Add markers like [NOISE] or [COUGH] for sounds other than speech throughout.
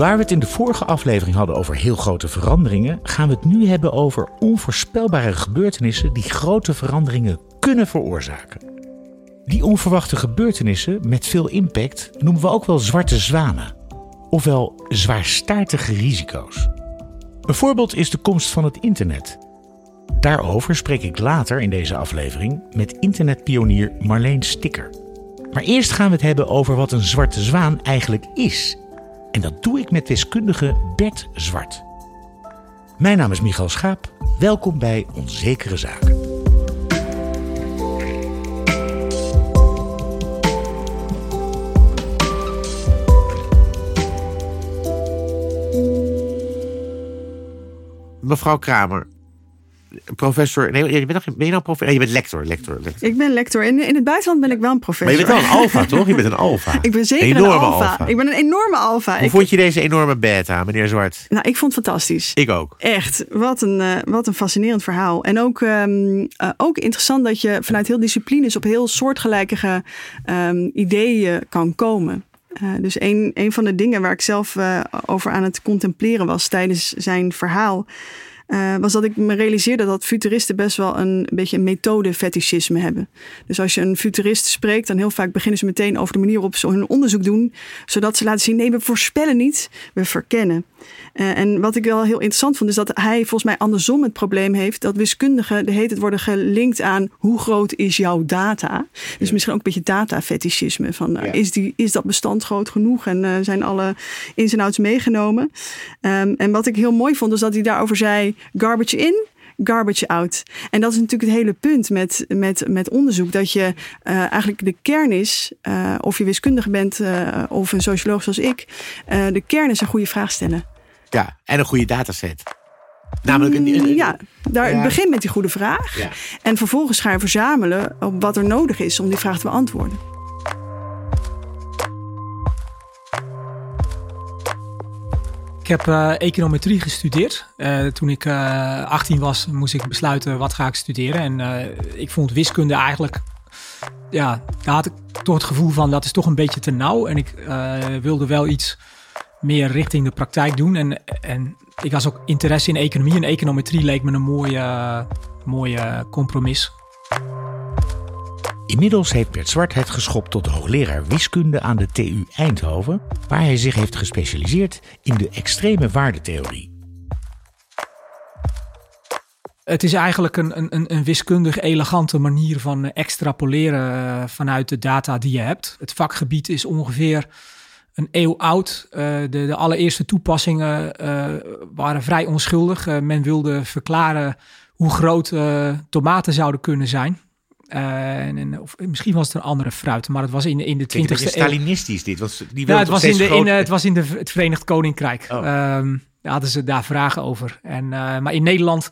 Waar we het in de vorige aflevering hadden over heel grote veranderingen, gaan we het nu hebben over onvoorspelbare gebeurtenissen die grote veranderingen kunnen veroorzaken. Die onverwachte gebeurtenissen met veel impact noemen we ook wel zwarte zwanen, ofwel zwaarstaartige risico's. Een voorbeeld is de komst van het internet. Daarover spreek ik later in deze aflevering met internetpionier Marleen Sticker. Maar eerst gaan we het hebben over wat een zwarte zwaan eigenlijk is. En dat doe ik met wiskundige Bert Zwart. Mijn naam is Michael Schaap. Welkom bij Onzekere Zaken. Mevrouw Kramer, professor. Nee, je bent, nog, ben je nou professor? Nee, je bent lector, lector, lector. Ik ben lector. In, in het buitenland ben ik wel een professor. Maar je bent wel een alfa, toch? Je bent een alfa. [LAUGHS] Ik ben zeker enorme een alfa. alfa. Ik ben een enorme alfa. Hoe Ik, vond je deze enorme beta, meneer Zwart? nou, ik vond het fantastisch. Ik ook. Echt, wat een, eh, wat een fascinerend verhaal. En ook, ehm, eh, ook interessant dat je vanuit heel disciplines op heel soortgelijke ehm, ideeën kan komen. Eh, dus een, een van de dingen waar ik zelf over aan het contempleren was tijdens zijn verhaal. Eh, was dat ik me realiseerde dat futuristen best wel een beetje een methode-fetischisme hebben. Dus als je een futurist spreekt, dan heel vaak beginnen ze meteen over de manier waarop ze hun onderzoek doen, zodat ze laten zien: nee, we voorspellen niet, we verkennen. Eh, en wat ik wel heel interessant vond, is dat hij volgens mij andersom het probleem heeft dat wiskundigen de heet het worden gelinkt aan hoe groot is jouw data. Dus misschien ook een beetje data-fetischisme. Van Ja. is, die, is dat bestand groot genoeg en eh, zijn alle ins en outs meegenomen? Ehm, en wat ik heel mooi vond, is dat hij daarover zei: garbage in. Garbage out. En dat is natuurlijk het hele punt met, met, met onderzoek. Dat je eh, eigenlijk de kern is, eh, of je wiskundige bent eh, of een socioloog zoals ik. de kern is een goede vraag stellen. Ja, en een goede dataset. Namelijk een, een- Mm, ja, daar Ja. begin met die goede vraag. Ja. En vervolgens ga je verzamelen op wat er nodig is om die vraag te beantwoorden. Heb eh, econometrie gestudeerd. Eh, toen ik eh 18 was, moest ik besluiten wat ga ik studeren. En eh, ik vond wiskunde eigenlijk, ja, daar had ik toch het gevoel van dat is toch een beetje te nauw. En ik eh, wilde wel iets meer richting de praktijk doen. En, en ik was ook interesse in economie. En econometrie leek me een mooie, mooie compromis. Inmiddels heeft Bert Zwart het geschopt tot hoogleraar wiskunde aan de TU Eindhoven, waar hij zich heeft gespecialiseerd in de extreme waardetheorie. Het is eigenlijk een, een- een, wiskundig elegante manier van eh, extrapoleren eh, vanuit de data die je hebt. Het vakgebied is ongeveer een eeuw oud. Eh, de, de allereerste toepassingen waren vrij onschuldig. Men wilde verklaren hoe groot tomaten zouden kunnen zijn. Eh, en, en- of misschien was het een andere fruit, maar het was in, in de Klinkt een 20e beetje eeuw. Stalinistisch dit. Want die wil het was, in, de, in, eh, het was in de, het Verenigd Koninkrijk. Oh. Ehm, daar hadden ze daar vragen over. En, eh, maar in Nederland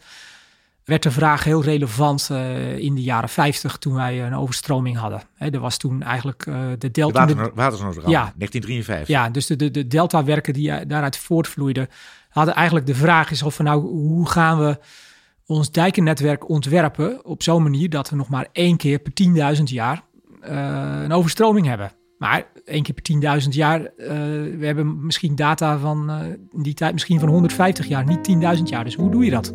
werd de vraag heel relevant in de jaren 50 toen wij een overstroming hadden. Hè, er was toen eigenlijk de de delta. water, watersnoodramp, Ja. 1953. ja, dus de, de, de deltawerken die daaruit voortvloeiden, hadden eigenlijk de vraag is of we nou, hoe gaan we ons dijkennetwerk ontwerpen op zo'n manier dat we nog maar één keer per 10.000 jaar eh, een overstroming hebben. Maar één keer per 10.000 jaar, eh, we hebben misschien data van eh, die tijd misschien van 150 jaar, niet 10.000 jaar. Dus hoe doe je dat?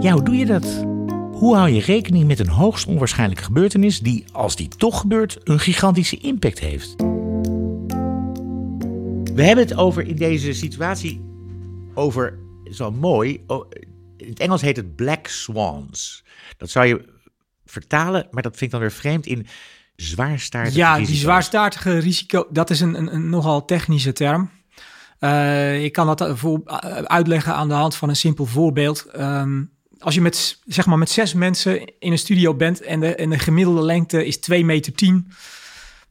Ja, hoe doe je dat? Hoe hou je rekening met een hoogst onwaarschijnlijke gebeurtenis die, als die toch gebeurt, een gigantische impact heeft? We hebben het over in deze situatie over, zo mooi, oh, in het Engels heet het black swans. Dat zou je vertalen, maar dat vind ik dan weer vreemd in zwaarstaartige Ja, die zwaarstaartige risico, dat is een, een, een nogal technische term. Eh, ik kan dat eh, voor, eh, uitleggen aan de hand van een simpel voorbeeld. Ehm, als je met, zeg maar, met zes mensen in een studio bent en de, en de gemiddelde lengte is 2 meter 10,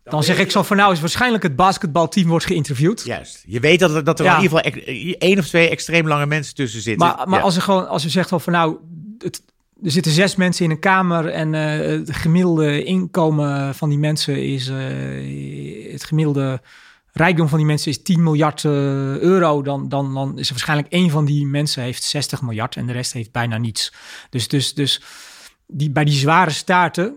dan zeg ik zo van nou is waarschijnlijk het basketbalteam wordt geïnterviewd. Juist. Je weet dat, er- dat er Ja. in ieder geval één of twee extreem lange mensen tussen zitten. Maar, maar Ja. als, er gewoon, als je zegt van nou, het, er zitten zes mensen in een kamer en eh, het gemiddelde inkomen van die mensen is, eh, het gemiddelde rijkdom van die mensen is 10 miljard eh, euro, dan, dan, dan is er waarschijnlijk één van die mensen heeft 60 miljard en de rest heeft bijna niets. Dus, dus, dus die, bij die zware staarten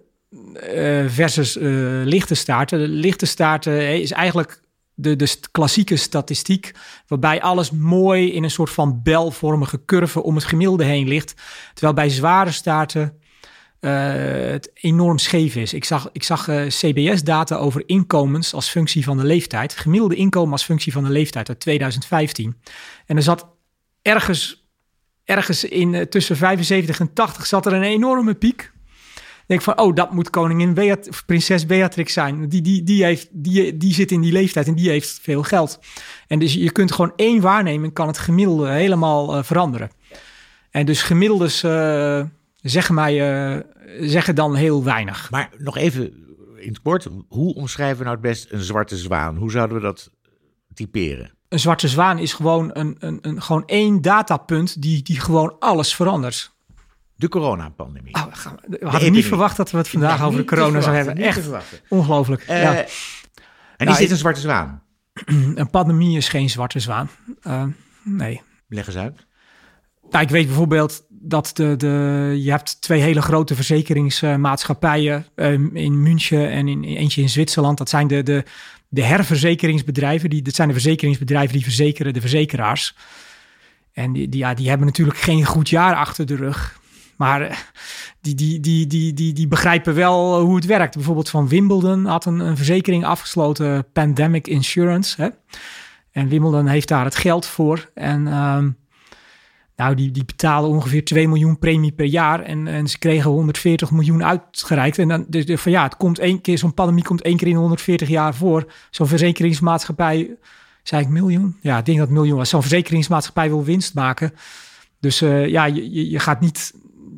eh, versus eh, lichte staarten, de lichte staarten eh, is eigenlijk de, de klassieke statistiek, waarbij alles mooi in een soort van belvormige curve om het gemiddelde heen ligt. Terwijl bij zware staarten uh, het enorm scheef is. Ik zag, ik zag CBS-data over inkomens als functie van de leeftijd. Gemiddelde inkomen als functie van de leeftijd uit 2015. En er zat ergens, ergens in tussen 75 en 80 zat er een enorme piek denk van, oh, dat moet koningin Beat of prinses Beatrix zijn. Die, die, die, heeft, die, die zit in die leeftijd en die heeft veel geld. En dus je kunt gewoon één waarneming, kan het gemiddelde helemaal uh, veranderen. En dus gemiddeldes uh, zeggen mij, uh, zeggen dan heel weinig. Maar nog even in het kort, hoe omschrijven we nou het best een zwarte zwaan? Hoe zouden we dat typeren? Een zwarte zwaan is gewoon, een, een, een, gewoon één datapunt die, die gewoon alles verandert. De coronapandemie. Oh, we, we hadden niet verwacht dat we het vandaag over de corona zouden hebben. Echt ongelooflijk. Uh, ja. En nou, is dit een zwarte zwaan? [CLEARS THROAT] Een pandemie is geen zwarte zwaan. Uh, nee. Leg eens uit. Nou, ik weet bijvoorbeeld dat de, de, je hebt twee hele grote verzekeringsmaatschappijen uh, in München en in, eentje in Zwitserland. Dat zijn de, de, de herverzekeringsbedrijven. Die, dat zijn de verzekeringsbedrijven die verzekeren de verzekeraars. En die, die, ja, die hebben natuurlijk geen goed jaar achter de rug. Maar eh, die, die, die, die, die, die begrijpen wel hoe het werkt. Bijvoorbeeld van Wimbledon had een, een verzekering afgesloten, Pandemic Insurance. Hè? En Wimbledon heeft daar het geld voor. En um, nou, die, die betalen ongeveer 2 miljoen premie per jaar. En, en ze kregen 140 miljoen uitgereikt. En dan dus, dus van ja, het komt één keer, zo'n pandemie komt één keer in 140 jaar voor. Zo'n verzekeringsmaatschappij, zei ik miljoen? Ja, ik denk dat miljoen was. Zo'n verzekeringsmaatschappij wil winst maken. Dus uh, ja, je, je gaat niet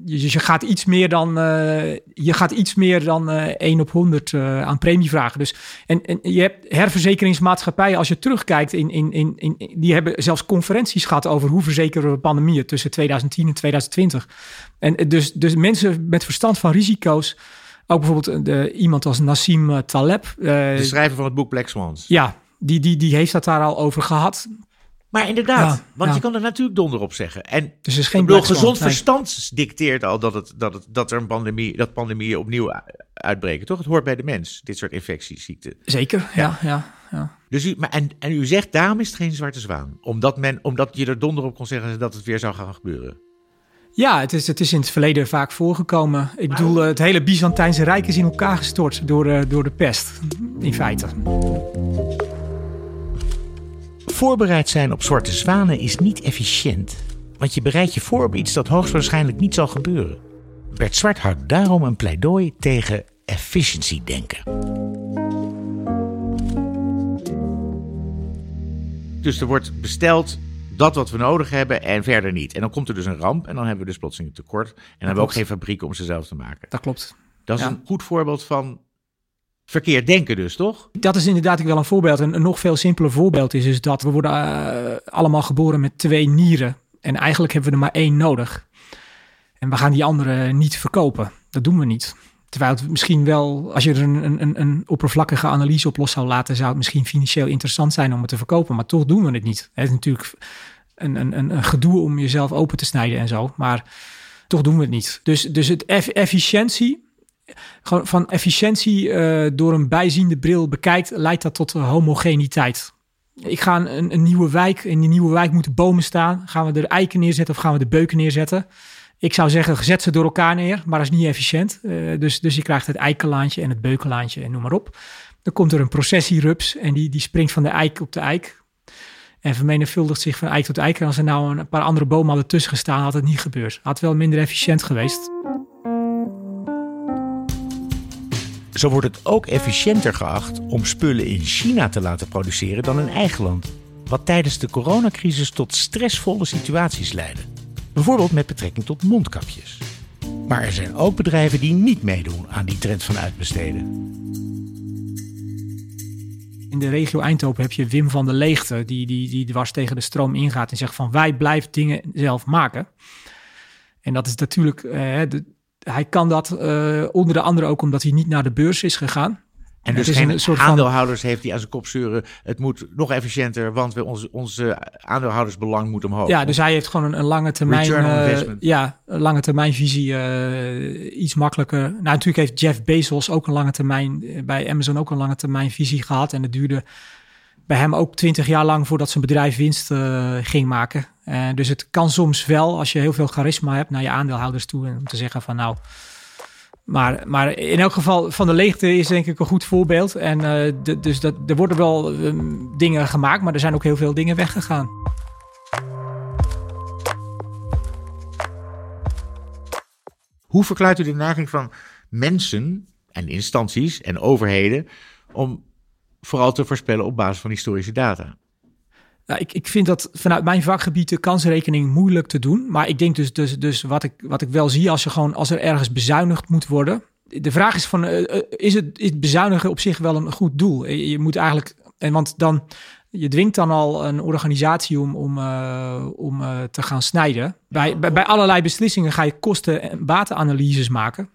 je, je, gaat iets meer dan, uh, je gaat iets meer dan uh, eh, 1 op 100 uh, eh, aan premie vragen. Dus, en, en je hebt herverzekeringsmaatschappijen, als je terugkijkt, in, in, in, in, die hebben zelfs conferenties gehad over hoe verzekeren we pandemieën tussen 2010 en 2020. En dus, dus mensen met verstand van risico's, ook bijvoorbeeld de, iemand als Nassim Taleb. de schrijver van het boek Black Swans. Ja, die, die, die heeft dat daar al over gehad. Maar inderdaad, want je kan er natuurlijk donder op zeggen. En dus is geen bedoel, gezond verstand dicteert al dat, het, dat, het, dat er een pandemie, dat pandemieën opnieuw uitbreken, toch? Het hoort bij de mens, dit soort infectieziekten. Zeker, ja, ja. ja, Dus u, maar, en, en u zegt, daarom is het geen zwarte zwaan. Omdat, men, omdat je er donder op kon zeggen dat het weer zou gaan gebeuren. Ja, het is, het is in het verleden vaak voorgekomen. Ik bedoel, het hele Byzantijnse Rijk is in elkaar gestort door, uh, door de pest, in feite. Voorbereid zijn op zwarte zwanen is niet efficiënt, want je bereidt je voor op iets dat hoogstwaarschijnlijk niet zal gebeuren. Bert Zwart houdt daarom een pleidooi tegen efficiency denken. Dus er wordt besteld dat wat we nodig hebben en verder niet. En dan komt er dus een ramp en dan hebben we dus plotseling een tekort. En dan hebben we ook geen fabrieken om ze zelf te maken. Dat klopt. Dat is een goed voorbeeld van verkeerd denken dus, toch? Dat is inderdaad wel een voorbeeld. En een nog veel simpeler voorbeeld is, is dat we worden uh, allemaal geboren met twee nieren. En eigenlijk hebben we er maar één nodig. En we gaan die andere niet verkopen. Dat doen we niet. Terwijl het misschien wel, als je er een, een, een oppervlakkige analyse op los zou laten, zou het misschien financieel interessant zijn om het te verkopen. Maar toch doen we het niet. Het is natuurlijk een, een, een gedoe om jezelf open te snijden en zo. Maar toch doen we het niet. Dus, dus het efficiëntie gewoon van efficiëntie uh, door een bijziende bril bekijkt, leidt dat tot homogeniteit. Ik ga een, een, nieuwe wijk, in die nieuwe wijk moeten bomen staan. Gaan we er eiken neerzetten of gaan we de beuken neerzetten? Ik zou zeggen, zet ze door elkaar neer, maar dat is niet efficiënt. Uh, dus, dus je krijgt het eikenlaantje en het beukenlaantje en noem maar op. Dan komt er een processierups en die, die springt van de eik op de eik. En vermenigvuldigt zich van eik tot eik. En als er nou een paar andere bomen hadden tussen gestaan, had het niet gebeurd. Had wel minder efficiënt geweest. Zo wordt het ook efficiënter geacht om spullen in China te laten produceren dan in eigen land. Wat tijdens de coronacrisis tot stressvolle situaties leidde. Bijvoorbeeld met betrekking tot mondkapjes. Maar er zijn ook bedrijven die niet meedoen aan die trend van uitbesteden. In de regio Eindhoven heb je Wim van der Leegte, die, die, die dwars tegen de stroom ingaat en zegt van wij blijven dingen zelf maken. En dat is natuurlijk, eh, de, hij kan dat uh, onder de andere ook omdat hij niet naar de beurs is gegaan. En dus geen een soort aandeelhouders van... heeft die aan zijn kop zeuren. Het moet nog efficiënter, want we onze, onze aandeelhoudersbelang moet omhoog. Ja, dus hij heeft gewoon een, een lange termijn. Uh, ja, een lange termijn visie. Uh, iets makkelijker. Nou, natuurlijk heeft Jeff Bezos ook een lange termijn bij Amazon ook een lange termijn visie gehad. En het duurde bij hem ook twintig jaar lang voordat zijn bedrijf winst ging maken. Uh, dus het kan soms wel, als je heel veel charisma hebt, naar je aandeelhouders toe. Om te zeggen van nou. Maar, maar in elk geval, van de leegte is denk ik een goed voorbeeld. En de, dus dat, er worden wel um, dingen gemaakt, maar er zijn ook heel veel dingen weggegaan. Hoe verklaart u de neiging van mensen en instanties en overheden om vooral te voorspellen op basis van historische data? Nou, ik, ik vind dat vanuit mijn vakgebied de kansrekening moeilijk te doen. Maar ik denk dus, dus, dus wat, ik, wat ik wel zie als, je gewoon, als er ergens bezuinigd moet worden. De vraag is van, uh, is, het, is bezuinigen op zich wel een goed doel? Je moet eigenlijk, en want dan, je dwingt dan al een organisatie om, om, om te gaan snijden. Bij, bij, bij allerlei beslissingen ga je kosten- en batenanalyses maken.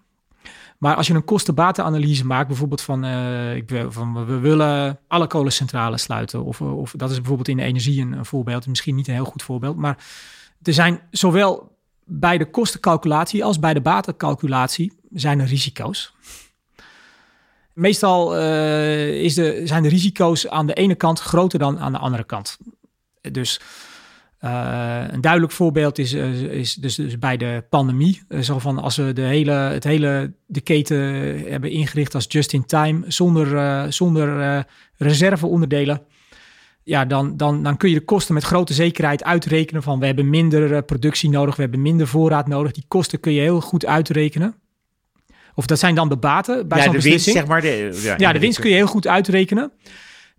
Maar als je een kosten-batenanalyse maakt, bijvoorbeeld van, uh, ik, van we willen alle kolencentrales sluiten, of, of dat is bijvoorbeeld in de energie een, een voorbeeld, misschien niet een heel goed voorbeeld, maar er zijn zowel bij de kostencalculatie als bij de batencalculatie zijn er risico's. Meestal uh, is de, zijn de risico's aan de ene kant groter dan aan de andere kant. Dus uh, een duidelijk voorbeeld is, uh, is dus, dus, bij de pandemie. Uh, zo van als we de hele, het hele de keten hebben ingericht als just in time, zonder, zonder reserveonderdelen. Ja, dan, dan, dan kun je de kosten met grote zekerheid uitrekenen van we hebben minder productie nodig, we hebben minder voorraad nodig. Die kosten kun je heel goed uitrekenen. Of dat zijn dan de baten bij ja, zo'n beslissing. winst, zeg maar. De, ja, ja, de winst kun je heel goed uitrekenen.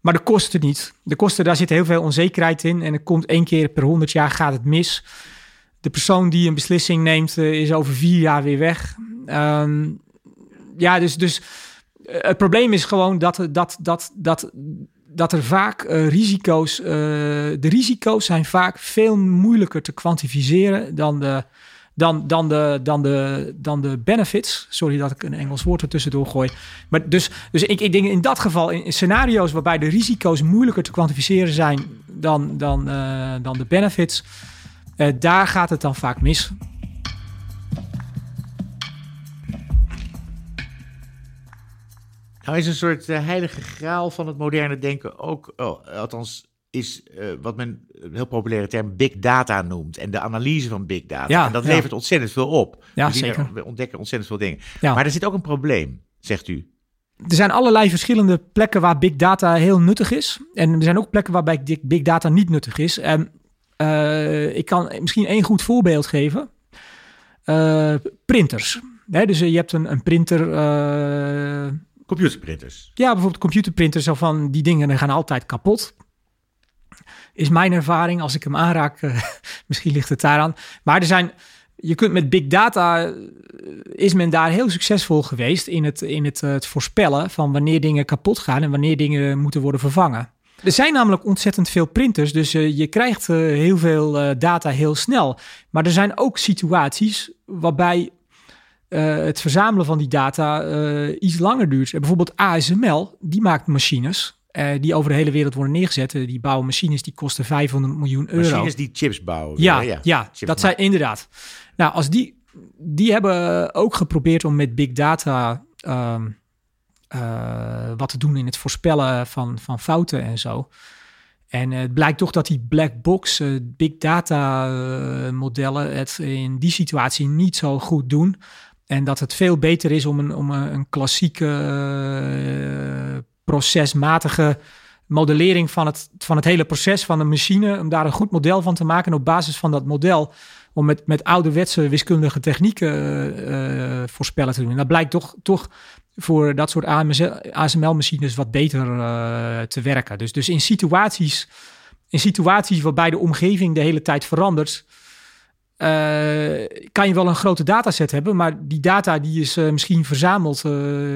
Maar de kosten niet. De kosten, daar zit heel veel onzekerheid in. En er komt één keer per honderd jaar gaat het mis. De persoon die een beslissing neemt, uh, is over vier jaar weer weg. Um, ja, dus, dus uh, het probleem is gewoon dat, dat, dat, dat, dat er vaak uh, risico's... de risico's zijn vaak veel moeilijker te kwantificeren dan de dan, dan, de, dan, de, dan de benefits. Sorry dat ik een Engels woord er tussendoor gooi. Maar dus, dus ik, ik denk in dat geval, in, scenario's waarbij de risico's moeilijker te kwantificeren zijn dan, dan, uh, dan de benefits, uh, daar gaat het dan vaak mis. Nou is een soort uh, heilige graal van het moderne denken ook, oh, althans is uh, wat men een heel populaire term big data noemt. En de analyse van big data. Ja, en dat ja. levert ontzettend veel op. Ja, we, zien zeker. Er, we ontdekken ontzettend veel dingen. Ja. Maar er zit ook een probleem, zegt u. Er zijn allerlei verschillende plekken waar big data heel nuttig is. En er zijn ook plekken waarbij big data niet nuttig is. En uh, ik kan misschien één goed voorbeeld geven. Uh, printers. Dus je hebt een, een printer... Computerprinters. Ja, bijvoorbeeld computerprinters. Zo van, die dingen gaan altijd kapot is mijn ervaring. Als ik hem aanraak, uh, [LAUGHS] misschien ligt het daaraan. Maar er zijn, je kunt met big data, uh, is men daar heel succesvol geweest in het, in het, uh, het voorspellen van wanneer dingen kapot gaan en wanneer dingen moeten worden vervangen. Er zijn namelijk ontzettend veel printers, dus je krijgt heel veel data heel snel. Maar er zijn ook situaties waarbij het verzamelen van die data iets langer duurt. Bijvoorbeeld ASML, die maakt machines uh, die over de hele wereld worden neergezet. Uh, die bouwen machines die kosten 500 miljoen euro. Machines die chips bouwen. Ja, ja, dat zijn inderdaad. Nou, als die, die hebben ook geprobeerd om met big data um, uh, wat te doen in het voorspellen van, van fouten en zo. En het blijkt toch dat die black box big data modellen het in die situatie niet zo goed doen. En dat het veel beter is om een, om een klassieke procesmatige modellering van het, van het hele proces van een machine, om daar een goed model van te maken. En op basis van dat model, om met, met ouderwetse wiskundige technieken uh, voorspellen te doen. En dat blijkt toch, toch voor dat soort ASML-machines wat beter uh, te werken. Dus, dus in, situaties, in situaties waarbij de omgeving de hele tijd verandert, kan je wel een grote dataset hebben, maar die data die is misschien verzameld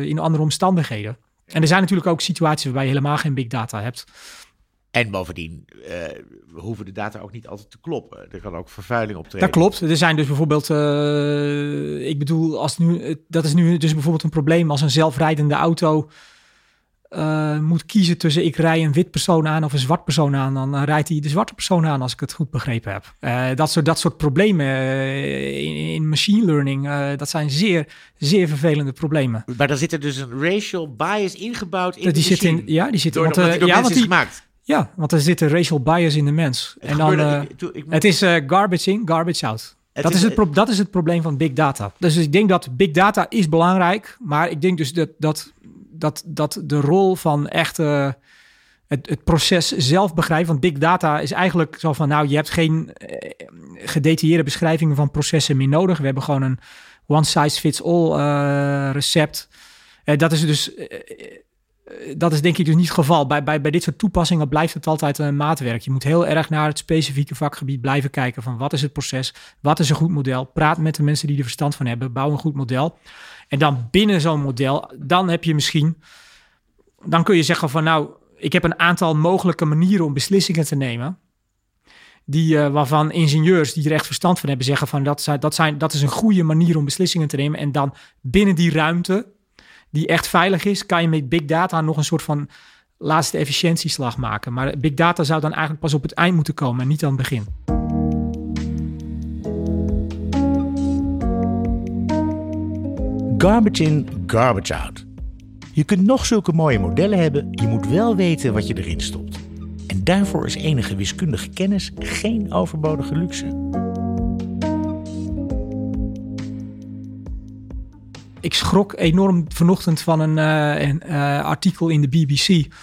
in andere omstandigheden. En er zijn natuurlijk ook situaties waarbij je helemaal geen big data hebt. En bovendien uh, hoeven de data ook niet altijd te kloppen. Er kan ook vervuiling optreden. Dat klopt. Er zijn dus bijvoorbeeld, uh, ik bedoel, als nu, dat is nu dus bijvoorbeeld een probleem als een zelfrijdende auto uh, moet kiezen tussen ik rij een wit persoon aan of een zwart persoon aan, dan rijdt hij de zwarte persoon aan als ik het goed begrepen heb. Uh, dat, soort, dat soort problemen in, in, machine learning, dat zijn zeer, zeer vervelende problemen. Maar dan zit er dus een racial bias ingebouwd in die de zit in, Ja, die zit Door, want, die ja, want die, is gemaakt. Ja, want er zit een racial bias in de mens. Het en dan, gebeurde- eh, ik- toen- ik moet- het is eh, garbage in, garbage out. Het dat, is- is het dat is het probleem van big data. Dus ik denk dat big data is belangrijk. Maar ik denk dus dat, dat, dat, dat de rol van echt het, het proces zelf begrijpen. Want big data is eigenlijk zo van... nou, je hebt geen eh, gedetailleerde beschrijvingen van processen meer nodig. We hebben gewoon een one-size-fits-all eh, recept. Eh, dat is dus... dat is denk ik dus niet het geval. Bij, bij, bij dit soort toepassingen blijft het altijd een maatwerk. Je moet heel erg naar het specifieke vakgebied blijven kijken van wat is het proces, wat is een goed model. Praat met de mensen die er verstand van hebben, bouw een goed model. En dan binnen zo'n model, dan heb je misschien, dan kun je zeggen van nou, ik heb een aantal mogelijke manieren om beslissingen te nemen. Die, eh, waarvan ingenieurs die er echt verstand van hebben zeggen van dat, zijn, dat, zijn, dat is een goede manier om beslissingen te nemen. En dan binnen die ruimte die echt veilig is, kan je met big data nog een soort van laatste efficiëntieslag maken. Maar big data zou dan eigenlijk pas op het eind moeten komen en niet aan het begin. Garbage in, garbage out. Je kunt nog zulke mooie modellen hebben, je moet wel weten wat je erin stopt. En daarvoor is enige wiskundige kennis geen overbodige luxe. Ik schrok enorm vanochtend van een, eh, een eh, artikel in de BBC.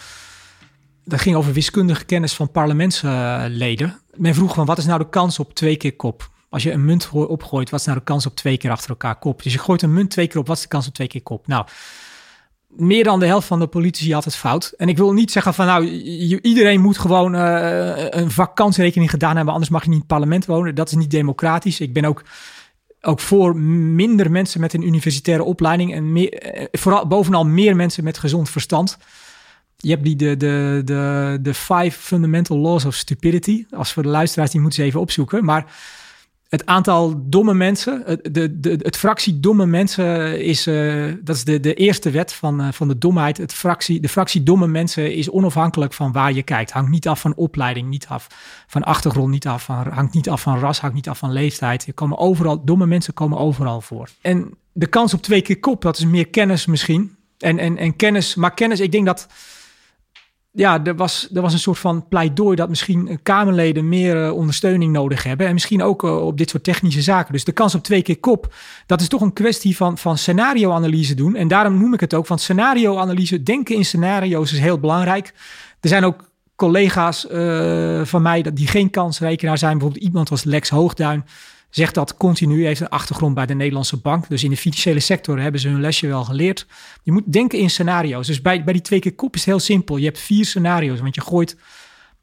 Dat ging over wiskundige kennis van parlementsleden. Men vroeg van wat is nou de kans op twee keer kop? Als je een munt gooi- opgooit, wat is nou de kans op twee keer achter elkaar kop? Dus je gooit een munt twee keer op, wat is de kans op twee keer kop? Nou, meer dan de helft van de politici had het fout. En ik wil niet zeggen van nou, iedereen moet gewoon eh, een vakantsrekening gedaan hebben, anders mag je niet in het parlement wonen. Dat is niet democratisch. Ik ben ook ook voor minder mensen met een universitaire opleiding en meer, eh, vooral bovenal meer mensen met gezond verstand. Je hebt die de, de, de, de Five Fundamental Laws of Stupidity. Als voor de luisteraars, die moeten ze even opzoeken. Maar het aantal domme mensen, het, de, de, het fractie domme mensen is, eh, dat is de, de eerste wet van, eh, van de domheid. Het fractie, de fractie domme mensen is onafhankelijk van waar je kijkt. Hangt niet af van opleiding, niet af van achtergrond, niet af van, hangt niet af van ras, hangt niet af van leeftijd. Je komen overal, domme mensen komen overal voor. En de kans op twee keer kop, dat is meer kennis misschien. En, en, en kennis, maar kennis, ik denk dat ja, er was, er was een soort van pleidooi dat misschien Kamerleden meer eh, ondersteuning nodig hebben. En misschien ook eh, op dit soort technische zaken. Dus de kans op twee keer kop, dat is toch een kwestie van, van scenario-analyse doen. En daarom noem ik het ook, want scenario-analyse, denken in scenario's is heel belangrijk. Er zijn ook collega's eh, van mij die geen kansrekenaar zijn. Bijvoorbeeld iemand als Lex Hoogduin zegt dat continu. heeft een achtergrond bij de Nederlandse bank. Dus in de financiële sector hebben ze hun lesje wel geleerd. Je moet denken in scenario's. Dus bij, bij die twee keer kop is het heel simpel. Je hebt vier scenario's, want je gooit,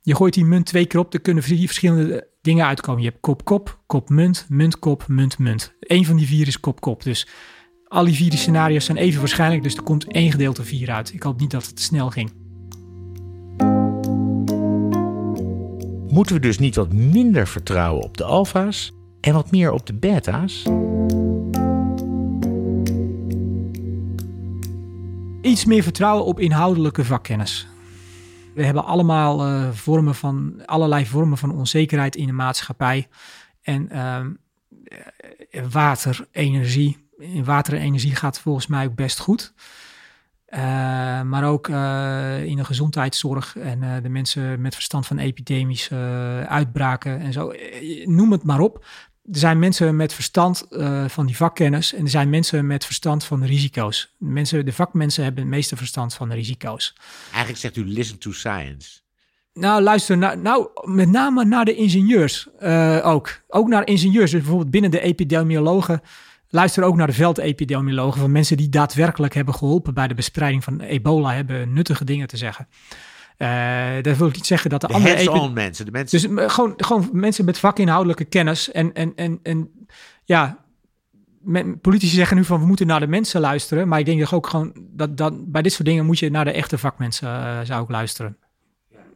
je gooit die munt twee keer op. Er kunnen vier verschillende dingen uitkomen. Je hebt kop-kop, kop-munt, munt-kop, munt-munt. Eén van die vier is kop-kop. Dus al die vier die scenario's zijn even waarschijnlijk. Dus er komt één gedeelte vier uit. Ik hoop niet dat het snel ging. Moeten we dus niet wat minder vertrouwen op de alfa's en wat meer op de beta's? Iets meer vertrouwen op inhoudelijke vakkennis. We hebben allemaal eh, vormen van, allerlei vormen van onzekerheid in de maatschappij. En ehm, eh, water, energie. In water en energie gaat volgens mij ook best goed. Eh, maar ook eh, in de gezondheidszorg en eh, de mensen met verstand van epidemische uitbraken en zo. Noem het maar op. Er zijn mensen met verstand van die vakkennis en er zijn mensen met verstand van de risico's. De, mensen, de vakmensen hebben het meeste verstand van de risico's. Eigenlijk zegt u listen to science. Nou, luister, na- nou, met name naar de ingenieurs ook. Ook naar ingenieurs, dus bijvoorbeeld binnen de epidemiologen. Luister ook naar de veldepidemiologen van mensen die daadwerkelijk hebben geholpen bij de bestrijding van ebola, hebben nuttige dingen te zeggen. Eh dat wil ik niet zeggen dat de, De andere mensen. De mensen dus eh, gewoon, gewoon mensen met vakinhoudelijke kennis. En, en, en, en ja, politici zeggen nu van we moeten naar de mensen luisteren. Maar ik denk dat ook gewoon dat, dat bij dit soort dingen moet je naar de echte vakmensen eh, zou ik luisteren.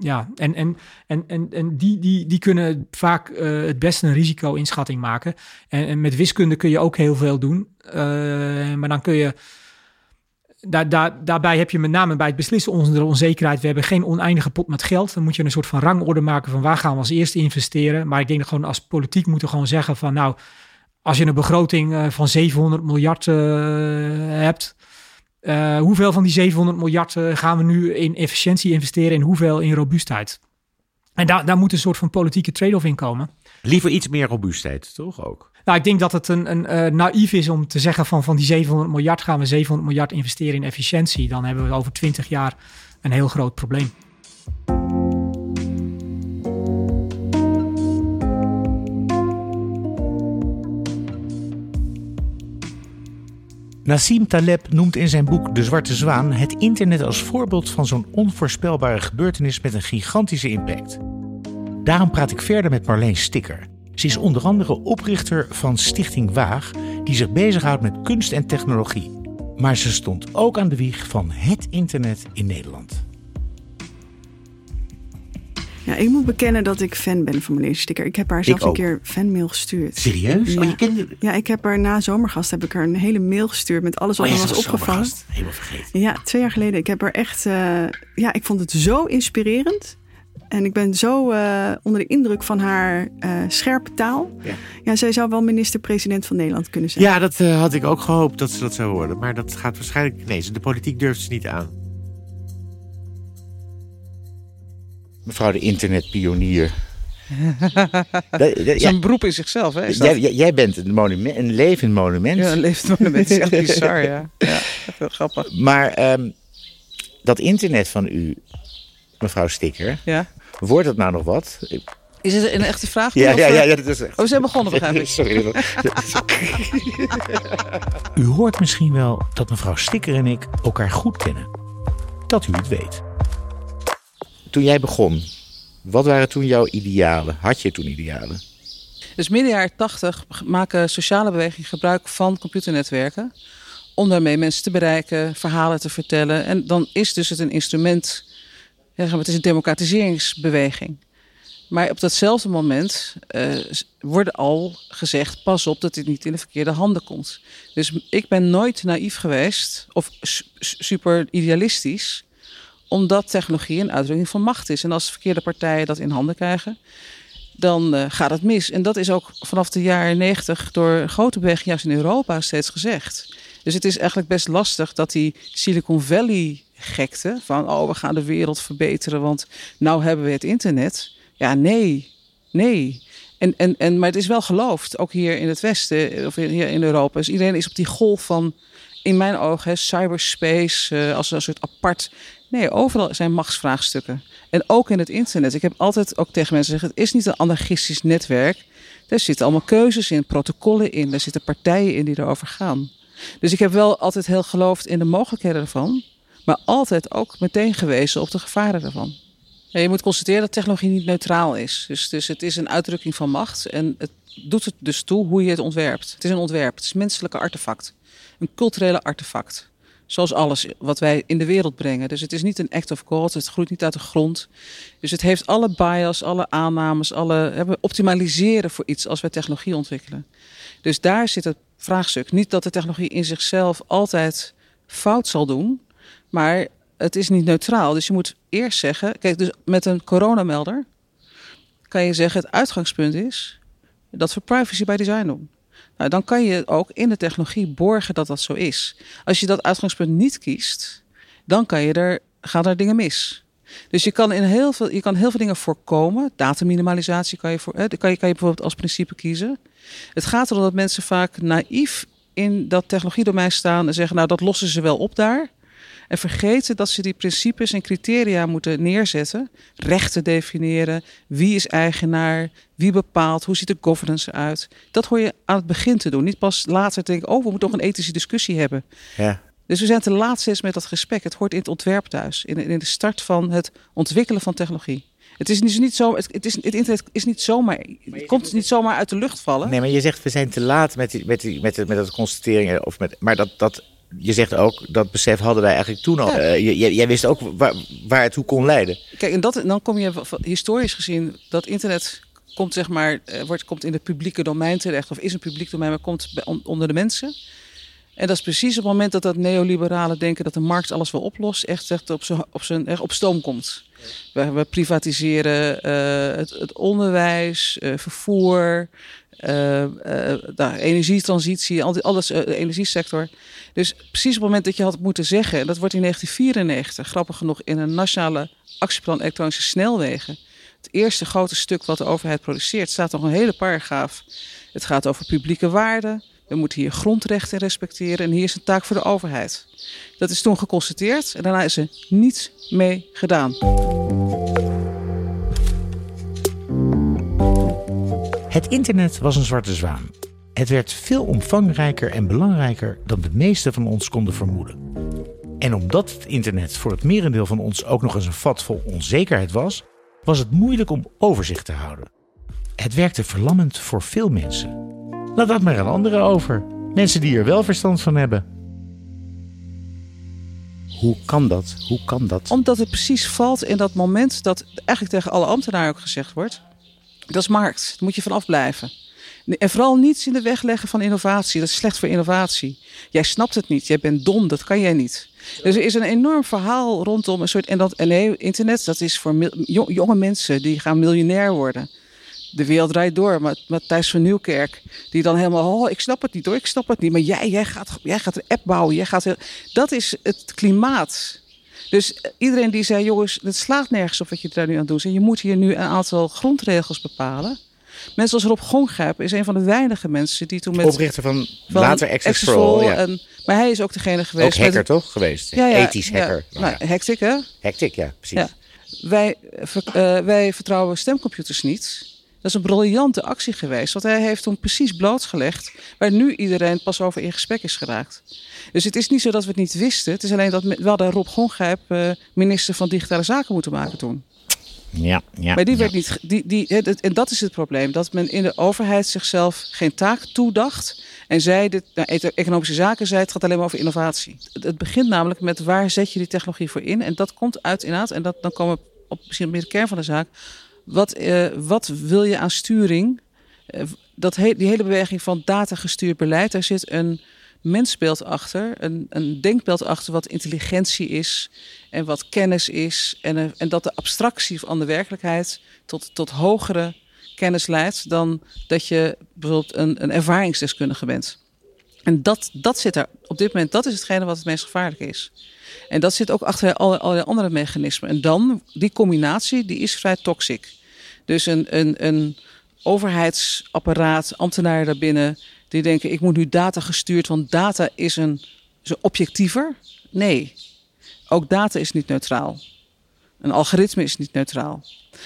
Ja, en, en, en, en, en die, die, die kunnen vaak eh, het beste een risico-inschatting maken. En, en met wiskunde kun je ook heel veel doen. Eh, maar dan kun je. Daar, daar, daarbij heb je met name bij het beslissen onze onzekerheid. We hebben geen oneindige pot met geld. Dan moet je een soort van rangorde maken van waar gaan we als eerste investeren. Maar ik denk dat gewoon als politiek moeten gewoon zeggen van nou, als je een begroting eh, van 700 miljard hebt. Uh, hoeveel van die 700 miljard gaan we nu in efficiëntie investeren en hoeveel in robuustheid? En daar, daar moet een soort van politieke trade-off in komen. Liever iets meer robuustheid, toch ook? Nou, ik denk dat het een, een uh, naïef is om te zeggen van, van die 700 miljard gaan we 700 miljard investeren in efficiëntie. Dan hebben we over 20 jaar een heel groot probleem. Nassim Taleb noemt in zijn boek De Zwarte Zwaan het internet als voorbeeld van zo'n onvoorspelbare gebeurtenis met een gigantische impact. Daarom praat ik verder met Marleen Sticker. Ze is onder andere oprichter van Stichting Waag, die zich bezighoudt met kunst en technologie. Maar ze stond ook aan de wieg van het internet in Nederland. Ja, ik moet bekennen dat ik fan ben van meneer Sticker. Ik heb haar zelfs een keer fanmail gestuurd. Serieus? Ja. Oh, je kende... ja, ik heb haar na Zomergast heb ik haar een hele mail gestuurd met alles wat oh, er was opgevallen. Helemaal vergeten. Ja, twee jaar geleden. Ik heb haar echt... Uh, ja, ik vond het zo inspirerend. En ik ben zo uh, onder de indruk van haar uh, scherpe taal. Ja. ja, zij zou wel minister-president van Nederland kunnen zijn. Ja, dat uh, had ik ook gehoopt dat ze dat zou worden. Maar dat gaat waarschijnlijk... Nee, de politiek durft ze niet aan. Mevrouw de internetpionier. [LAUGHS] Zo'n beroep in zichzelf, hè? Jij, jij, bent een, monument, een levend monument. Ja, een levend monument. Dat is echt bizar, ja. [LAUGHS] Ja, heel grappig. Maar um, dat internet van u, mevrouw Sticker, ja. wordt het nou nog wat? Is het een echte vraag? Ja, ja, ja, ja, dat is echt. Oh, we zijn begonnen, begrijp ik. [LAUGHS] Sorry. u hoort misschien wel dat mevrouw Sticker en ik elkaar goed kennen. Dat u het weet. Toen jij begon, wat waren toen jouw idealen? Had je toen idealen? Dus midden jaren 80 maken sociale bewegingen gebruik van computernetwerken. Om daarmee mensen te bereiken, verhalen te vertellen. En dan is dus het een instrument. Het is een democratiseringsbeweging. Maar op datzelfde moment uh, wordt al gezegd: pas op dat dit niet in de verkeerde handen komt. Dus ik ben nooit naïef geweest of super idealistisch omdat technologie een uitdrukking van macht is. En als verkeerde partijen dat in handen krijgen, dan uh, gaat het mis. En dat is ook vanaf de jaren negentig door grote bewegingen juist in Europa steeds gezegd. Dus het is eigenlijk best lastig dat die Silicon Valley gekte van oh we gaan de wereld verbeteren want nou hebben we het internet. Ja nee, nee. En, en, en, maar het is wel geloofd, ook hier in het Westen of hier in Europa. Dus iedereen is op die golf van, in mijn ogen, cyberspace uh, als een soort apart Nee, overal zijn machtsvraagstukken. En ook in het internet. Ik heb altijd ook tegen mensen gezegd: het is niet een anarchistisch netwerk. Daar zitten allemaal keuzes in, protocollen in. Daar zitten partijen in die erover gaan. Dus ik heb wel altijd heel geloofd in de mogelijkheden ervan. Maar altijd ook meteen gewezen op de gevaren ervan. Je moet constateren dat technologie niet neutraal is. Dus, dus het is een uitdrukking van macht. En het doet het dus toe hoe je het ontwerpt. Het is een ontwerp. Het is een menselijke artefact. Een culturele artefact. Zoals alles wat wij in de wereld brengen. Dus het is niet een act of God. Het groeit niet uit de grond. Dus het heeft alle bias, alle aannames, alle. We optimaliseren voor iets als we technologie ontwikkelen. Dus daar zit het vraagstuk. Niet dat de technologie in zichzelf altijd fout zal doen. Maar het is niet neutraal. Dus je moet eerst zeggen. Kijk, dus met een coronamelder kan je zeggen: het uitgangspunt is dat we privacy by design doen. Nou, dan kan je ook in de technologie borgen dat dat zo is. Als je dat uitgangspunt niet kiest, dan kan je er, gaan er dingen mis. Dus je kan, in heel veel, je kan heel veel dingen voorkomen. Dataminimalisatie kan je, voor, kan, je, kan je bijvoorbeeld als principe kiezen. Het gaat erom dat mensen vaak naïef in dat technologiedomein staan en zeggen, nou dat lossen ze wel op daar. En vergeten dat ze die principes en criteria moeten neerzetten. Rechten definiëren. Wie is eigenaar? Wie bepaalt? Hoe ziet de governance eruit? Dat hoor je aan het begin te doen. Niet pas later te denken, oh, we moeten toch een ethische discussie hebben. Ja. Dus we zijn te laat steeds met dat gesprek. Het hoort in het ontwerp thuis. In, in de start van het ontwikkelen van technologie. Het is dus niet zo. Het, is, het internet is niet zomaar. Het komt niet zomaar uit de lucht vallen. Nee, maar je zegt we zijn te laat met die, met die, met, de, met dat constateringen. Of met, maar dat, dat je zegt ook, dat besef hadden wij eigenlijk toen al. Ja. Uh, jij, jij, wist ook waar, waar het toe kon leiden. Kijk, en, dat, dan kom je historisch gezien, dat internet komt zeg maar, wordt, komt in het publieke domein terecht. Of is een publiek domein, maar komt onder de mensen. En dat is precies op het moment dat dat neoliberale denken dat de markt alles wel oplost, echt, echt op, zijn, op, zijn, echt op stoom komt. We, we privatiseren uh, het, het, onderwijs, uh, vervoer, uh, uh, energietransitie, al die, alles, uh, de energiesector. Dus precies op het moment dat je had moeten zeggen, en dat wordt in 1994, grappig genoeg, in een nationale actieplan elektronische snelwegen. Het eerste grote stuk wat de overheid produceert, staat nog een hele paragraaf. Het gaat over publieke waarden. We moeten hier grondrechten respecteren en hier is een taak voor de overheid. Dat is toen geconstateerd en daarna is er niets mee gedaan. Het internet was een zwarte zwaan. Het werd veel omvangrijker en belangrijker dan de meesten van ons konden vermoeden. En omdat het internet voor het merendeel van ons ook nog eens een vat vol onzekerheid was, was het moeilijk om overzicht te houden. Het werkte verlammend voor veel mensen. Laat dat maar aan anderen over. Mensen die er wel verstand van hebben. Hoe kan dat? Hoe kan dat? Omdat het precies valt in dat moment dat eigenlijk tegen alle ambtenaren ook gezegd wordt: dat is markt, daar moet je van afblijven. En vooral niets in de weg leggen van innovatie. Dat is slecht voor innovatie. Jij snapt het niet. Jij bent dom. Dat kan jij niet. Dus er is een enorm verhaal rondom een soort. En dat nee, internet, dat is voor jonge mensen die gaan miljonair worden. De wereld draait door. Maar Matthijs van Nieuwkerk, die dan helemaal. Oh, ik snap het niet hoor, ik snap het niet. Maar jij, jij, gaat, jij gaat een app bouwen. Jij gaat, dat is het klimaat. Dus iedereen die zei: jongens, het slaat nergens op wat je daar nu aan doet. En je moet hier nu een aantal grondregels bepalen. Mensen als Rob Gongrijp is een van de weinige mensen die toen met... Oprichter van, van later Access for All. Ja. En, maar hij is ook degene geweest... Ook hacker toch geweest? Ja, ja, Ethisch hacker. Ja, nou, hectic hè? Hectic, ja, precies. Wij, uh, wij vertrouwen stemcomputers niet. Dat is een briljante actie geweest. Want hij heeft toen precies blootgelegd waar nu iedereen pas over in gesprek is geraakt. Dus het is niet zo dat we het niet wisten. Het is alleen dat we hadden Rob Gongrijp uh, minister van Digitale Zaken moeten maken toen. Ja, ja, maar die werd niet. Die, die, en dat is het probleem. Dat men in de overheid zichzelf geen taak toedacht. En zei, dit, nou, economische zaken zei, het gaat alleen maar over innovatie. Het, begint namelijk met waar zet je die technologie voor in. En dat komt uit inderdaad. En dat, dan komen we op misschien meer de kern van de zaak. Wat, uh, wat wil je aan sturing? Uh, dat die hele beweging van datagestuurd beleid, daar zit een mensbeeld achter, een, een denkbeeld achter wat intelligentie is en wat kennis is. En, en dat de abstractie van de werkelijkheid tot, tot hogere kennis leidt dan dat je bijvoorbeeld een, een ervaringsdeskundige bent. En dat, dat zit er op dit moment, dat is hetgene wat het meest gevaarlijk is. En dat zit ook achter allerlei andere mechanismen. En dan, die combinatie, die is vrij toxic. Dus een, een, een overheidsapparaat, ambtenaren daarbinnen, die denken: ik moet nu data gestuurd, want data is een, is een objectiever. Nee, ook data is niet neutraal. Een algoritme is niet neutraal.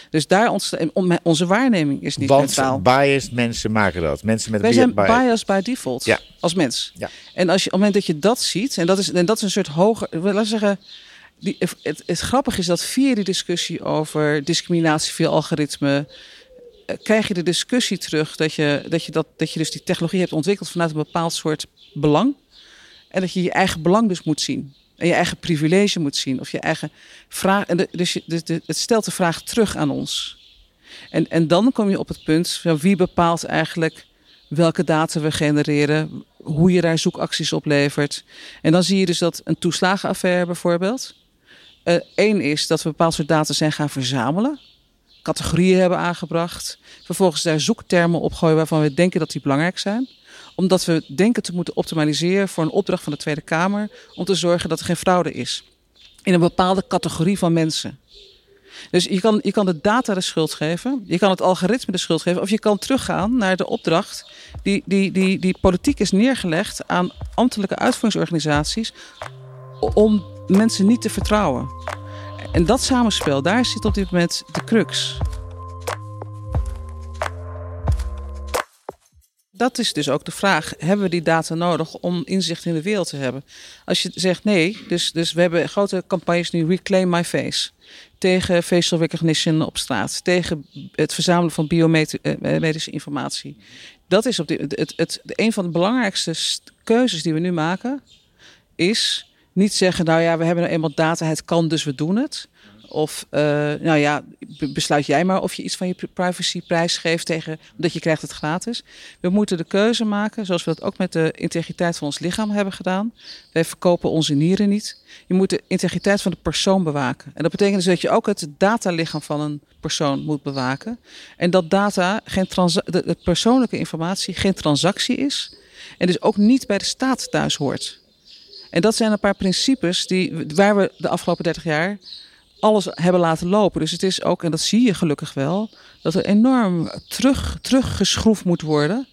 Dus daar ontstaat, onze waarneming is niet Want neutraal. biased mensen maken dat. Mensen met Wij zijn biased by default ja. als mens. Ja. En als je, op het moment dat je dat ziet, en dat is, en dat is een soort hoger, laten zeggen, die, het, het grappige is dat via die discussie over discriminatie via algoritme, eh, krijg je de discussie terug dat je, dat, je dat, dat je dus die technologie hebt ontwikkeld vanuit een bepaald soort belang. En dat je je eigen belang dus moet zien. En je eigen privilege moet zien. Of je eigen vraag. En dus de, het stelt de vraag terug aan ons. En, en dan kom je op het punt van wie bepaalt eigenlijk welke data we genereren, hoe je daar zoekacties op levert. En dan zie je dus dat een toeslagenaffaire bijvoorbeeld. Eén uh, is dat we bepaald soort data zijn gaan verzamelen categorieën hebben aangebracht. Vervolgens daar zoektermen opgooien waarvan we denken dat die belangrijk zijn. Omdat we denken te moeten optimaliseren voor een opdracht van de Tweede Kamer. Om te zorgen dat er geen fraude is. In een bepaalde categorie van mensen. Dus je kan, je kan de data de schuld geven. Je kan het algoritme de schuld geven. Of je kan teruggaan naar de opdracht die, die, die, die politiek is neergelegd aan ambtelijke uitvoeringsorganisaties. Om mensen niet te vertrouwen. En dat samenspel, daar zit op dit moment de crux. Dat is dus ook de vraag: hebben we die data nodig om inzicht in de wereld te hebben? Als je zegt nee, dus, dus we hebben grote campagnes nu Reclaim My Face. Tegen facial recognition op straat. Tegen het verzamelen van biomedische informatie. Dat is op het, het, een van de belangrijkste keuzes die we nu maken. Is niet zeggen, nou ja, we hebben nou eenmaal data, het kan, dus we doen het. Of, uh, nou ja, besluit jij maar of je iets van je privacy prijsgeeft tegen, omdat je krijgt het gratis. We moeten de keuze maken, zoals we dat ook met de integriteit van ons lichaam hebben gedaan. Wij verkopen onze nieren niet. Je moet de integriteit van de persoon bewaken. En dat betekent dus dat je ook het datalichaam van een persoon moet bewaken. En dat data, geen de, de persoonlijke informatie, geen transactie is. En dus ook niet bij de staat thuis hoort. En dat zijn een paar principes die, waar we de afgelopen 30 jaar alles hebben laten lopen. Dus het is ook, en dat zie je gelukkig wel, dat er enorm terug, teruggeschroefd moet worden.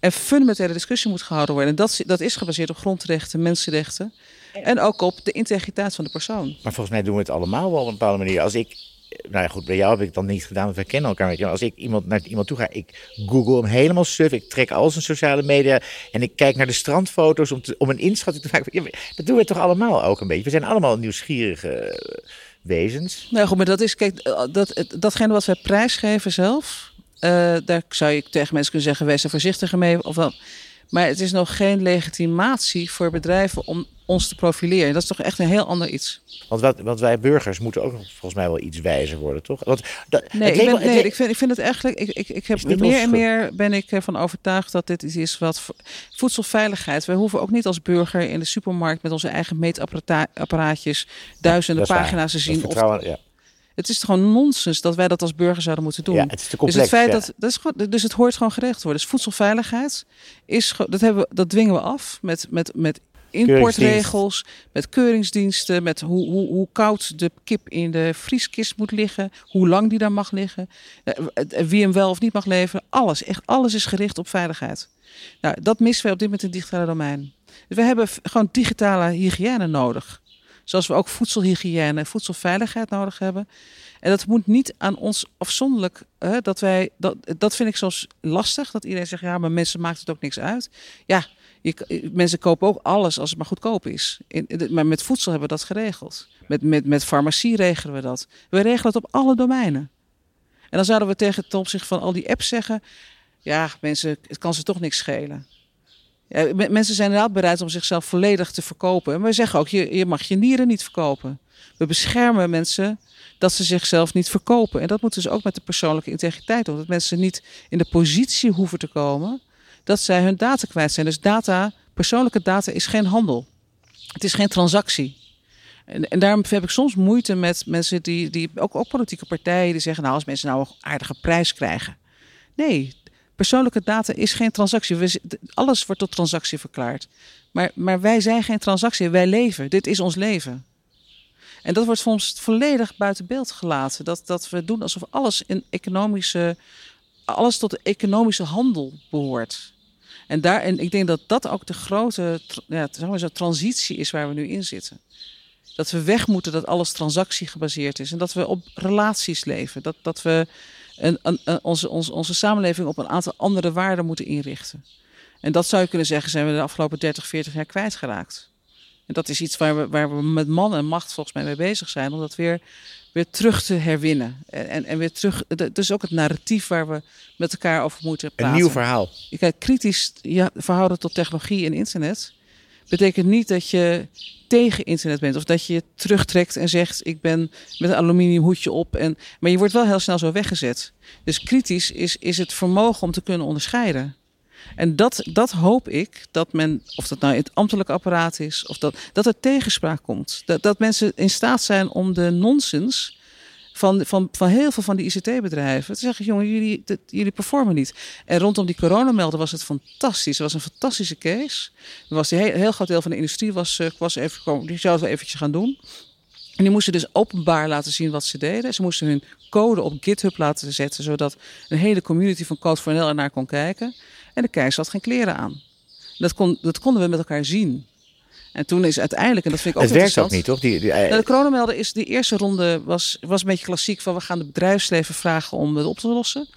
En fundamentele discussie moet gehouden worden. En dat, dat is gebaseerd op grondrechten, mensenrechten. En ook op de integriteit van de persoon. Maar volgens mij doen we het allemaal wel op een bepaalde manier. Als ik nou ja, goed, bij jou heb ik dan niet gedaan, want wij kennen elkaar. Weet je. Als ik iemand naar iemand toe ga, ik google hem helemaal suf. Ik trek al zijn sociale media en ik kijk naar de strandfoto's om, te, om een inschatting te maken. dat doen we toch allemaal ook een beetje. We zijn allemaal nieuwsgierige wezens. Nou goed, maar dat is, kijk, eh, dat, datgene wat wij prijsgeven zelf, uh, daar zou je tegen mensen kunnen zeggen, wees er voorzichtiger mee. Of wel. Maar het is nog geen legitimatie voor bedrijven om ons te profileren. Dat is toch echt een heel ander iets. Want, wat, want wij burgers moeten ook volgens mij wel iets wijzer worden, toch? Want, dat, nee, ik, ben, nee ik, vind, ik vind het eigenlijk. Ik, ik, ik heb meer en meer ben ik ervan overtuigd dat dit iets is wat voedselveiligheid. We hoeven ook niet als burger in de supermarkt met onze eigen meetapparaatjes duizenden pagina's te zien. Of, ja. Het is gewoon nonsens dat wij dat als burger zouden moeten doen. Ja, het is te complex, dus het feit dat, dat is gewoon, dus het hoort gewoon geregeld worden. Dus voedselveiligheid is dat hebben we, dat dwingen we af met, met, met importregels, met keuringsdiensten, met hoe, hoe, hoe koud de kip in de vrieskist moet liggen, hoe lang die daar mag liggen, eh, wie hem wel of niet mag leveren. Alles, echt alles is gericht op veiligheid. Nou, dat missen we op dit moment in het digitale domein. Dus we hebben gewoon digitale hygiëne nodig. Zoals we ook voedselhygiëne en voedselveiligheid nodig hebben. En dat moet niet aan ons afzonderlijk. Hè, dat, wij, dat, dat vind ik soms lastig. Dat iedereen zegt, ja, maar mensen maakt het ook niks uit. Ja, je, mensen kopen ook alles als het maar goedkoop is. In, maar met voedsel hebben we dat geregeld. Met, met, met farmacie regelen we dat. We regelen het op alle domeinen. En dan zouden we tegen ten opzichte van al die apps zeggen... ja, mensen, het kan ze toch niks schelen. Mensen zijn inderdaad bereid om zichzelf volledig te verkopen. Maar we zeggen ook, je, je mag je nieren niet verkopen. We beschermen mensen dat ze zichzelf niet verkopen. En dat moet dus ook met de persoonlijke integriteit doen. Dat mensen niet in de positie hoeven te komen dat zij hun data kwijt zijn. Dus data, persoonlijke data is geen handel. Het is geen transactie. En, en daarom heb ik soms moeite met mensen die, die ook, ook politieke partijen, die zeggen, nou als mensen nou een aardige prijs krijgen. Nee, persoonlijke data is geen transactie. Alles wordt tot transactie verklaard. Maar, maar wij zijn geen transactie, wij leven. Dit is ons leven. En dat wordt soms volledig buiten beeld gelaten. Dat, dat we doen alsof alles in economische, alles tot de economische handel behoort. En, daar, en ik denk dat dat ook de grote ja, zeg maar zo, transitie is waar we nu in zitten. Dat we weg moeten dat alles transactie gebaseerd is. En dat we op relaties leven. Dat, dat we een, een, onze, onze, onze samenleving op een aantal andere waarden moeten inrichten. En dat zou je kunnen zeggen, zijn we de afgelopen 30, 40 jaar kwijtgeraakt. En dat is iets waar we, waar we met man en macht volgens mij mee bezig zijn. Om dat weer weer terug te herwinnen. En, en weer terug. Dat is ook het narratief waar we met elkaar over moeten praten. Een nieuw verhaal. Kijk, kritisch ja, verhouden tot technologie en internet betekent niet dat je tegen internet bent. Of dat je je terugtrekt en zegt: Ik ben met een aluminium hoedje op. En, maar je wordt wel heel snel zo weggezet. Dus kritisch is, is het vermogen om te kunnen onderscheiden. En dat, dat hoop ik, dat men, of dat nou in het ambtelijk apparaat is, of dat, dat er tegenspraak komt. Dat, dat mensen in staat zijn om de nonsens van, van, van heel veel van die ICT-bedrijven te zeggen: jongen, jullie, jullie performen niet. En rondom die coronamelden was het fantastisch. Het was een fantastische case. Was een heel, groot deel van de industrie was, eh, was even die zou het wel eventjes gaan doen. En die moesten dus openbaar laten zien wat ze deden. Ze moesten hun code op GitHub laten zetten, zodat een hele community van Code for NL ernaar kon kijken. En de keizer had geen kleren aan. Dat, kon, dat konden we met elkaar zien. En toen is uiteindelijk, en dat vind ik ook Het werkt ook niet, toch? Die, die... Nou, de coronamelder is, die eerste ronde was, was een beetje klassiek van we gaan de bedrijfsleven vragen om het op te lossen.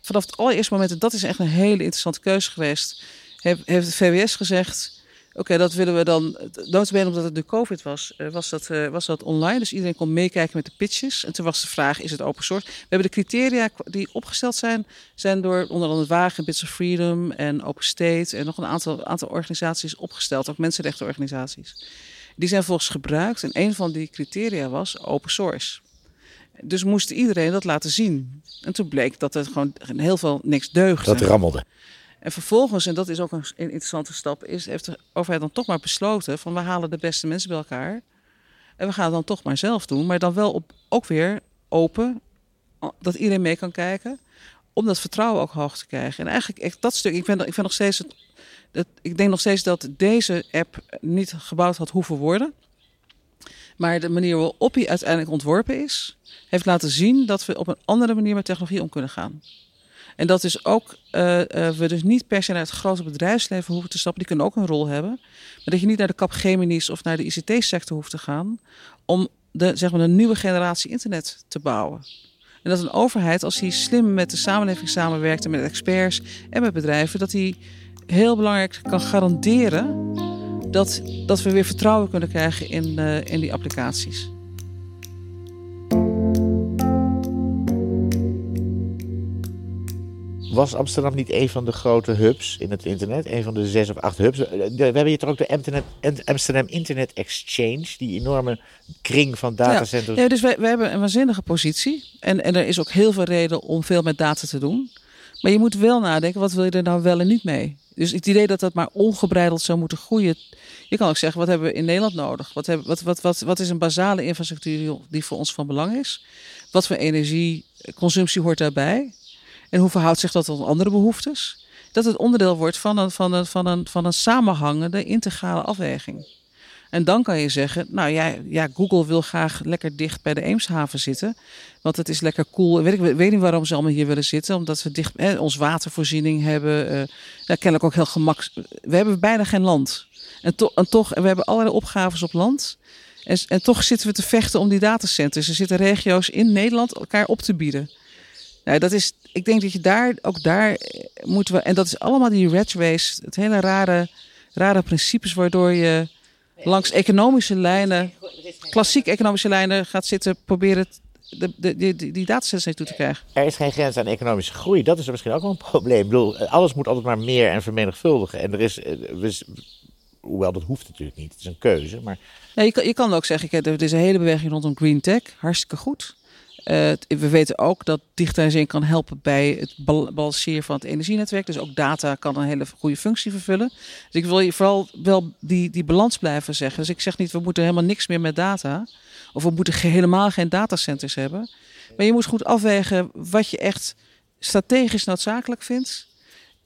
Vanaf het allereerste moment, en dat is echt een hele interessante keuze geweest, heeft, heeft het VWS gezegd, Oké, dat willen we dan. Notabene omdat het de COVID was, eh, was dat, uh, was dat online. Dus iedereen kon meekijken met de pitches. En toen was de vraag, is het open source? We hebben de criteria die opgesteld zijn, zijn door onder andere Wagen, Bits of Freedom en Open State en nog een aantal, aantal organisaties opgesteld, ook mensenrechtenorganisaties. Die zijn volgens gebruikt en een van die criteria was open source. Dus moest iedereen dat laten zien. En toen bleek dat er gewoon heel veel niks deugde. Dat rammelde. En vervolgens, en dat is ook een interessante stap, is, heeft de overheid dan toch maar besloten van we halen de beste mensen bij elkaar. En we gaan het dan toch maar zelf doen, maar dan wel op, ook weer open, dat iedereen mee kan kijken, om dat vertrouwen ook hoog te krijgen. En eigenlijk dat stuk, ik, ben, ik, vind nog steeds het, ik denk nog steeds dat deze app niet gebouwd had hoeven worden. Maar de manier waarop hij uiteindelijk ontworpen is, heeft laten zien dat we op een andere manier met technologie om kunnen gaan. En dat is ook, uh, uh, we dus niet per se naar het grote bedrijfsleven hoeven te stappen, die kunnen ook een rol hebben. Maar dat je niet naar de Capgemini's of naar de ICT-sector hoeft te gaan om de, zeg maar, een nieuwe generatie internet te bouwen. En dat een overheid, als die slim met de samenleving samenwerkt en met experts en met bedrijven, dat die heel belangrijk kan garanderen dat, dat we weer vertrouwen kunnen krijgen in, uh, in die applicaties. Was Amsterdam niet een van de grote hubs in het internet? Een van de zes of acht hubs? We hebben hier toch ook de Amsterdam Internet Exchange, die enorme kring van datacenters. Ja, ja dus wij, wij hebben een waanzinnige positie. En, en er is ook heel veel reden om veel met data te doen. Maar je moet wel nadenken, wat wil je er nou wel en niet mee? Dus het idee dat dat maar ongebreideld zou moeten groeien. Je kan ook zeggen, wat hebben we in Nederland nodig? Wat, hebben, wat, wat, wat, wat is een basale infrastructuur die voor ons van belang is? Wat voor energieconsumptie hoort daarbij? En hoe verhoudt zich dat tot andere behoeftes? Dat het onderdeel wordt van een, van een, van een, van een samenhangende, integrale afweging. En dan kan je zeggen, nou ja, ja, Google wil graag lekker dicht bij de Eemshaven zitten. Want het is lekker cool. Weet ik weet niet waarom ze allemaal hier willen zitten. Omdat we dicht eh, ons watervoorziening hebben. Uh, ja, kennelijk ook heel gemak. We hebben bijna geen land. En, to en we hebben allerlei opgaves op land. En toch zitten we te vechten om die datacenters. Er zitten regio's in Nederland elkaar op te bieden. Nou, dat is, ik denk dat je daar, ook daar eh, moeten we, en dat is allemaal die red race, het hele rare, rare principes waardoor je langs economische lijnen, klassiek economische lijnen gaat zitten proberen de, de, de, die datasets naartoe te krijgen. Er is geen grens aan economische groei. Dat is misschien ook wel een probleem. Ik bedoel, alles moet altijd maar meer en vermenigvuldigen. En er is, eh, hoewel dat hoeft natuurlijk niet, het is een keuze. Maar... Ja, je, kan, je kan ook zeggen, er is een hele beweging rondom green tech, hartstikke goed. Uh, we weten ook dat digitalisering kan helpen bij het balanceren van het energienetwerk. Dus ook data kan een hele goede functie vervullen. Dus ik wil je vooral wel die, die balans blijven zeggen. Dus ik zeg niet, we moeten helemaal niks meer met data. Of we moeten helemaal geen datacenters hebben. Maar je moet goed afwegen wat je echt strategisch noodzakelijk vindt.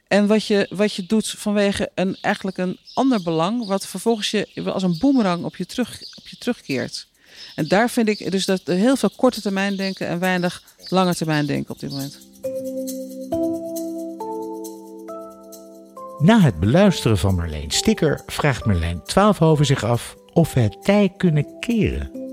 En wat je, wat je doet vanwege een, eigenlijk een ander belang, wat vervolgens je als een boemerang op je, terug, op je terugkeert. En daar vind ik dus dat heel veel korte termijn denken en weinig lange termijn denken op dit moment. Na het beluisteren van Marleen Sticker vraagt Marleen Twaalfhoven zich af of we het tij kunnen keren.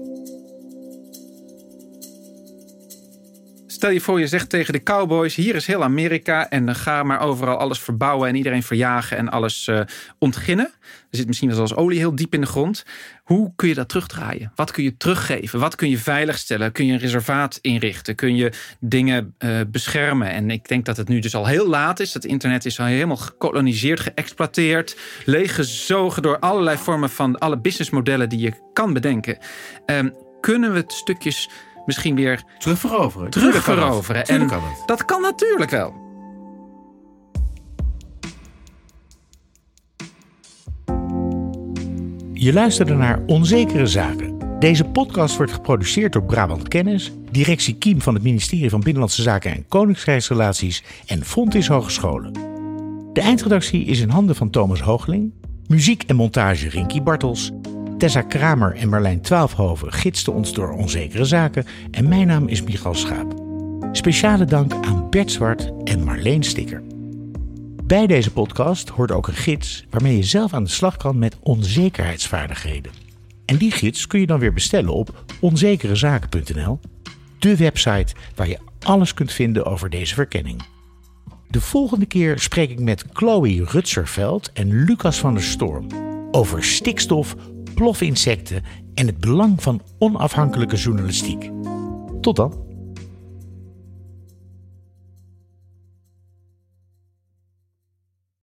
Stel je voor, je zegt tegen de cowboys: hier is heel Amerika en dan ga maar overal alles verbouwen en iedereen verjagen en alles uh, ontginnen. Er zit misschien wel als olie heel diep in de grond. Hoe kun je dat terugdraaien? Wat kun je teruggeven? Wat kun je veiligstellen? Kun je een reservaat inrichten? Kun je dingen uh, beschermen? En ik denk dat het nu dus al heel laat is. Het internet is al helemaal gekoloniseerd, geëxploiteerd, leeggezogen door allerlei vormen van alle businessmodellen die je kan bedenken. Um, kunnen we het stukjes misschien weer terugveroveren. Terugveroveren. En dat kan natuurlijk wel. Je luisterde naar Onzekere Zaken. Deze podcast wordt geproduceerd door Brabant Kennis, directie Kiem van het ministerie van Binnenlandse Zaken en Koninkrijksrelaties en Fontis Hogescholen. De eindredactie is in handen van Thomas Hoogeling, muziek en montage Rinky Bartels Tessa Kramer en Marlijn Twaalfhoven gidsten ons door onzekere zaken en mijn naam is Michal Schaap. Speciale dank aan Bert Zwart en Marleen Sticker. Bij deze podcast hoort ook een gids waarmee je zelf aan de slag kan met onzekerheidsvaardigheden. En die gids kun je dan weer bestellen op onzekerezaken.nl, de website waar je alles kunt vinden over deze verkenning. De volgende keer spreek ik met Chloe Rutserveld en Lucas van der Storm over stikstof, plofinsecten en het belang van onafhankelijke journalistiek. Tot dan.